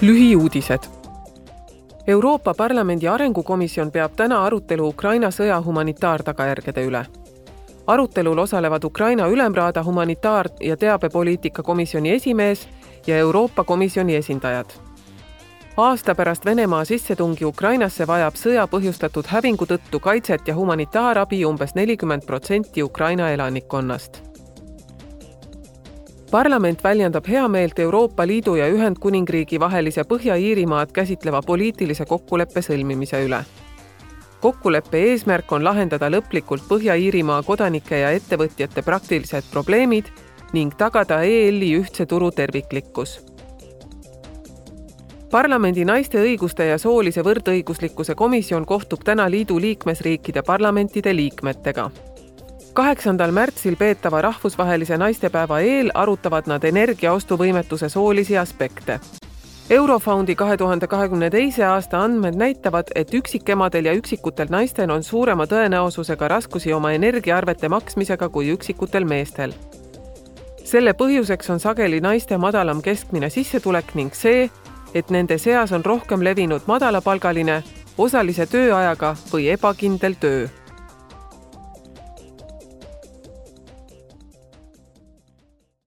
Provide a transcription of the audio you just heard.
lühiuudised. Euroopa Parlamendi arengukomisjon peab täna arutelu Ukraina sõja humanitaartagajärgede üle. arutelul osalevad Ukraina Ülemraada humanitaar- ja teabepoliitika komisjoni esimees ja Euroopa Komisjoni esindajad. aasta pärast Venemaa sissetungi Ukrainasse vajab sõja põhjustatud hävingu tõttu kaitset ja humanitaarabi umbes nelikümmend protsenti Ukraina elanikkonnast parlament väljendab heameelt Euroopa Liidu ja Ühendkuningriigi vahelise Põhja-Iirimaad käsitleva poliitilise kokkuleppe sõlmimise üle. kokkuleppe eesmärk on lahendada lõplikult Põhja-Iirimaa kodanike ja ettevõtjate praktilised probleemid ning tagada EL-i ühtse turu terviklikkus. parlamendi naiste õiguste ja soolise võrdõiguslikkuse komisjon kohtub täna liidu liikmesriikide parlamentide liikmetega kaheksandal märtsil peetava rahvusvahelise naistepäeva eel arutavad nad energiaostuvõimetuse soolisi aspekte. Eurofondi kahe tuhande kahekümne teise aasta andmed näitavad, et üksikemadel ja üksikutel naistel on suurema tõenäosusega raskusi oma energiaarvete maksmisega kui üksikutel meestel. selle põhjuseks on sageli naiste madalam keskmine sissetulek ning see, et nende seas on rohkem levinud madalapalgaline, osalise tööajaga või ebakindel töö